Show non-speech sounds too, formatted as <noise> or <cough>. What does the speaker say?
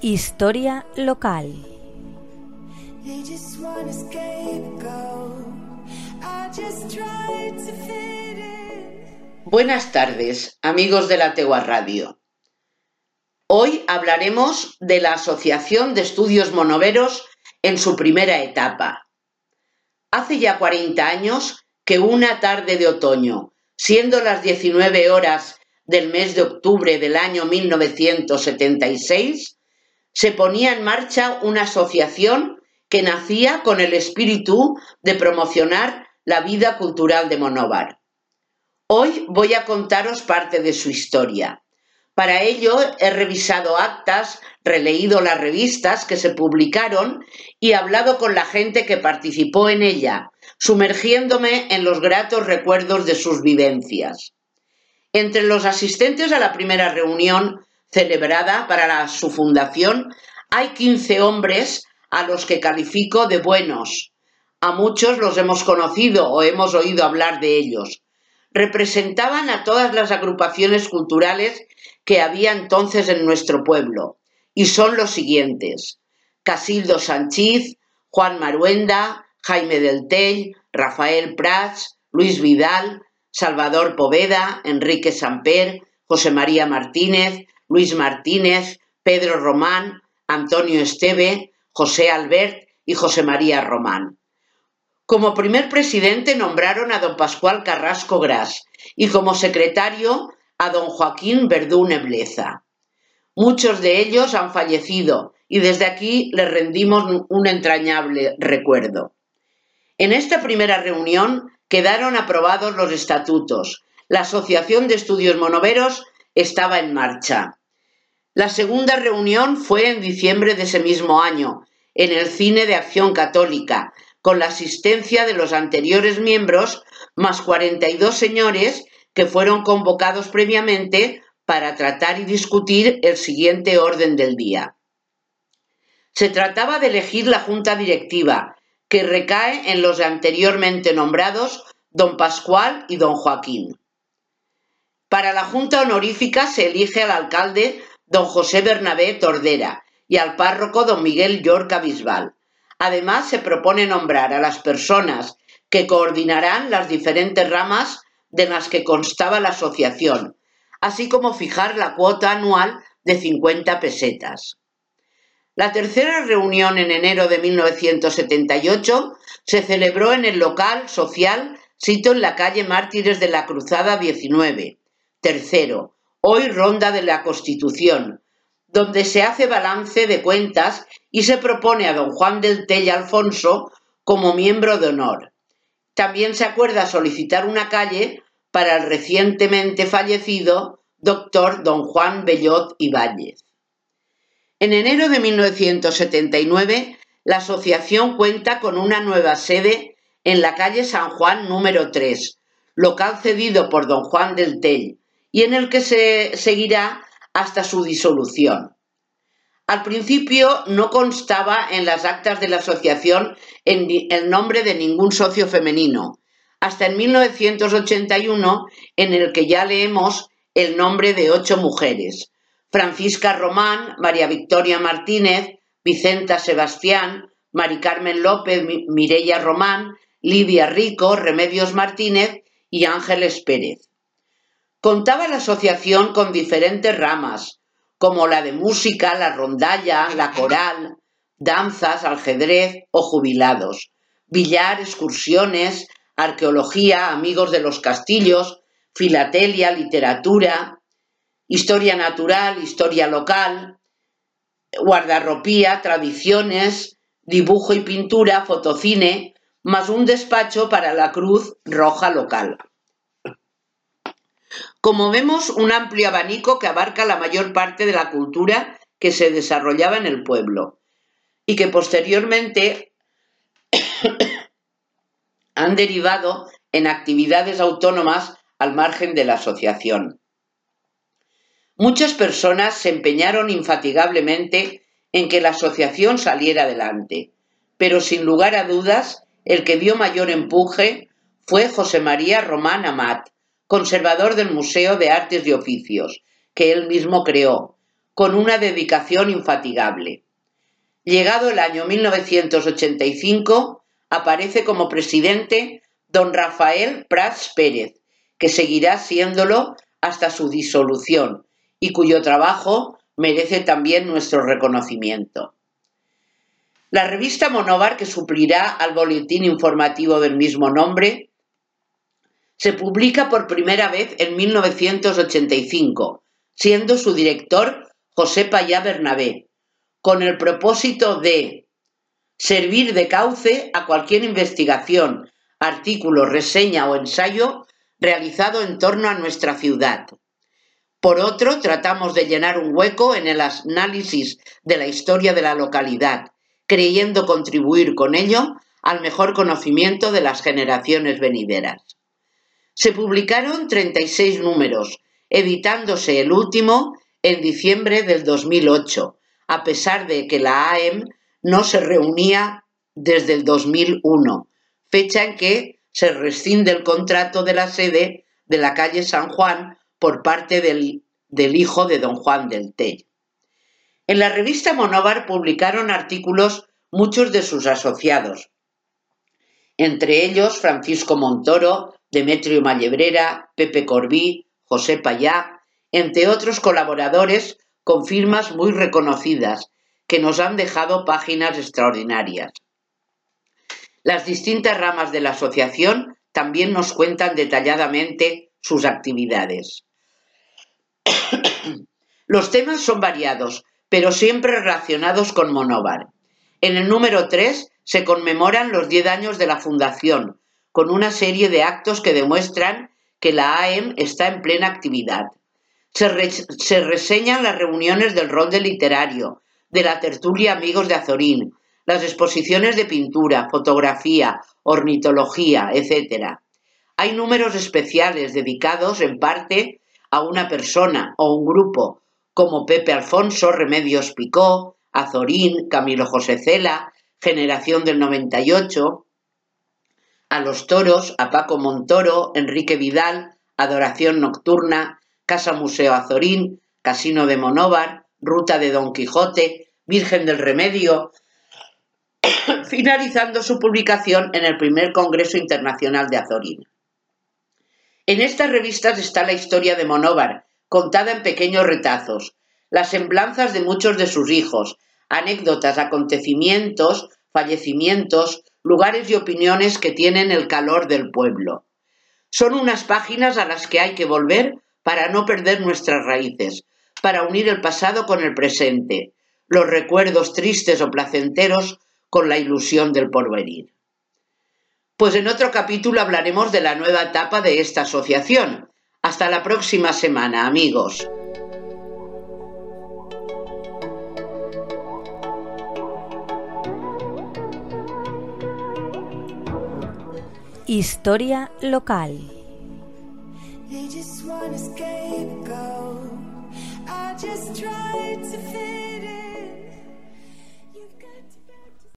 Historia local. Buenas tardes, amigos de la Tegua Radio. Hoy hablaremos de la Asociación de Estudios Monoveros en su primera etapa. Hace ya 40 años que una tarde de otoño, siendo las 19 horas del mes de octubre del año 1976, se ponía en marcha una asociación que nacía con el espíritu de promocionar la vida cultural de Monóvar. Hoy voy a contaros parte de su historia. Para ello he revisado actas, releído las revistas que se publicaron y hablado con la gente que participó en ella, sumergiéndome en los gratos recuerdos de sus vivencias. Entre los asistentes a la primera reunión celebrada para su fundación hay 15 hombres a los que califico de buenos. A muchos los hemos conocido o hemos oído hablar de ellos. Representaban a todas las agrupaciones culturales que había entonces en nuestro pueblo y son los siguientes. Casildo Sanchiz, Juan Maruenda, Jaime del Tell, Rafael Prats, Luis Vidal, Salvador Poveda, Enrique Samper, José María Martínez, Luis Martínez, Pedro Román, Antonio Esteve, José Albert y José María Román. Como primer presidente nombraron a don Pascual Carrasco Gras y como secretario a don Joaquín Verdú Nebleza. Muchos de ellos han fallecido y desde aquí les rendimos un entrañable recuerdo. En esta primera reunión quedaron aprobados los estatutos. La Asociación de Estudios Monoveros estaba en marcha. La segunda reunión fue en diciembre de ese mismo año, en el Cine de Acción Católica, con la asistencia de los anteriores miembros, más 42 señores que fueron convocados previamente para tratar y discutir el siguiente orden del día. Se trataba de elegir la junta directiva, que recae en los anteriormente nombrados don Pascual y don Joaquín. Para la Junta Honorífica se elige al alcalde don José Bernabé Tordera y al párroco don Miguel Yorca Bisbal. Además, se propone nombrar a las personas que coordinarán las diferentes ramas de las que constaba la asociación, así como fijar la cuota anual de 50 pesetas. La tercera reunión en enero de 1978 se celebró en el local social sito en la calle Mártires de la Cruzada 19, tercero, hoy Ronda de la Constitución, donde se hace balance de cuentas y se propone a don Juan del Tell Alfonso como miembro de honor. También se acuerda solicitar una calle para el recientemente fallecido doctor don Juan Bellot Ibáñez. En enero de 1979, la asociación cuenta con una nueva sede en la calle San Juan número 3, local cedido por don Juan del Tell, y en el que se seguirá hasta su disolución. Al principio no constaba en las actas de la asociación el nombre de ningún socio femenino, hasta en 1981 en el que ya leemos el nombre de ocho mujeres, Francisca Román, María Victoria Martínez, Vicenta Sebastián, Mari Carmen López, Mireya Román, Lidia Rico, Remedios Martínez y Ángeles Pérez. Contaba la asociación con diferentes ramas, como la de música, la rondalla, la coral, danzas, ajedrez o jubilados, billar, excursiones, arqueología, amigos de los castillos, filatelia, literatura, historia natural, historia local, guardarropía, tradiciones, dibujo y pintura, fotocine, más un despacho para la Cruz Roja local. Como vemos, un amplio abanico que abarca la mayor parte de la cultura que se desarrollaba en el pueblo y que posteriormente <coughs> han derivado en actividades autónomas al margen de la asociación. Muchas personas se empeñaron infatigablemente en que la asociación saliera adelante, pero sin lugar a dudas, el que dio mayor empuje fue José María Román Amat, conservador del Museo de Artes y Oficios, que él mismo creó, con una dedicación infatigable. Llegado el año 1985, aparece como presidente don Rafael Prats Pérez, que seguirá siéndolo hasta su disolución y cuyo trabajo merece también nuestro reconocimiento. La revista Monóvar, que suplirá al boletín informativo del mismo nombre, se publica por primera vez en 1985, siendo su director José Payá Bernabé, con el propósito de servir de cauce a cualquier investigación, artículo, reseña o ensayo realizado en torno a nuestra ciudad. Por otro, tratamos de llenar un hueco en el análisis de la historia de la localidad, creyendo contribuir con ello al mejor conocimiento de las generaciones venideras. Se publicaron 36 números, editándose el último en diciembre del 2008, a pesar de que la AEM no se reunía desde el 2001, fecha en que se rescinde el contrato de la sede de la calle San Juan por parte del, hijo de don Juan del Tell. En la revista Monóvar publicaron artículos muchos de sus asociados, entre ellos Francisco Montoro, Demetrio Mallebrera, Pepe Corbí, José Payá, entre otros colaboradores con firmas muy reconocidas que nos han dejado páginas extraordinarias. Las distintas ramas de la asociación también nos cuentan detalladamente sus actividades. <coughs> Los temas son variados, pero siempre relacionados con Monóvar. En el número 3 se conmemoran los 10 años de la fundación, con una serie de actos que demuestran que la AEM está en plena actividad. Se, se reseñan las reuniones del rol de literario, de la tertulia Amigos de Azorín, las exposiciones de pintura, fotografía, ornitología, etc. Hay números especiales dedicados en parte a una persona o un grupo, como Pepe Alfonso, Remedios Picó, Azorín, Camilo José Cela, Generación del 98, a los toros, a Paco Montoro, Enrique Vidal, Adoración Nocturna, Casa Museo Azorín, Casino de Monóvar, Ruta de Don Quijote, Virgen del Remedio, <coughs> finalizando su publicación en el primer Congreso Internacional de Azorín. En estas revistas está la historia de Monóvar, contada en pequeños retazos, las semblanzas de muchos de sus hijos, anécdotas, acontecimientos, fallecimientos, lugares y opiniones que tienen el calor del pueblo. Son unas páginas a las que hay que volver para no perder nuestras raíces, para unir el pasado con el presente, los recuerdos tristes o placenteros con la ilusión del porvenir. Pues en otro capítulo hablaremos de la nueva etapa de esta asociación. Hasta la próxima semana, amigos. Historia local. just tried to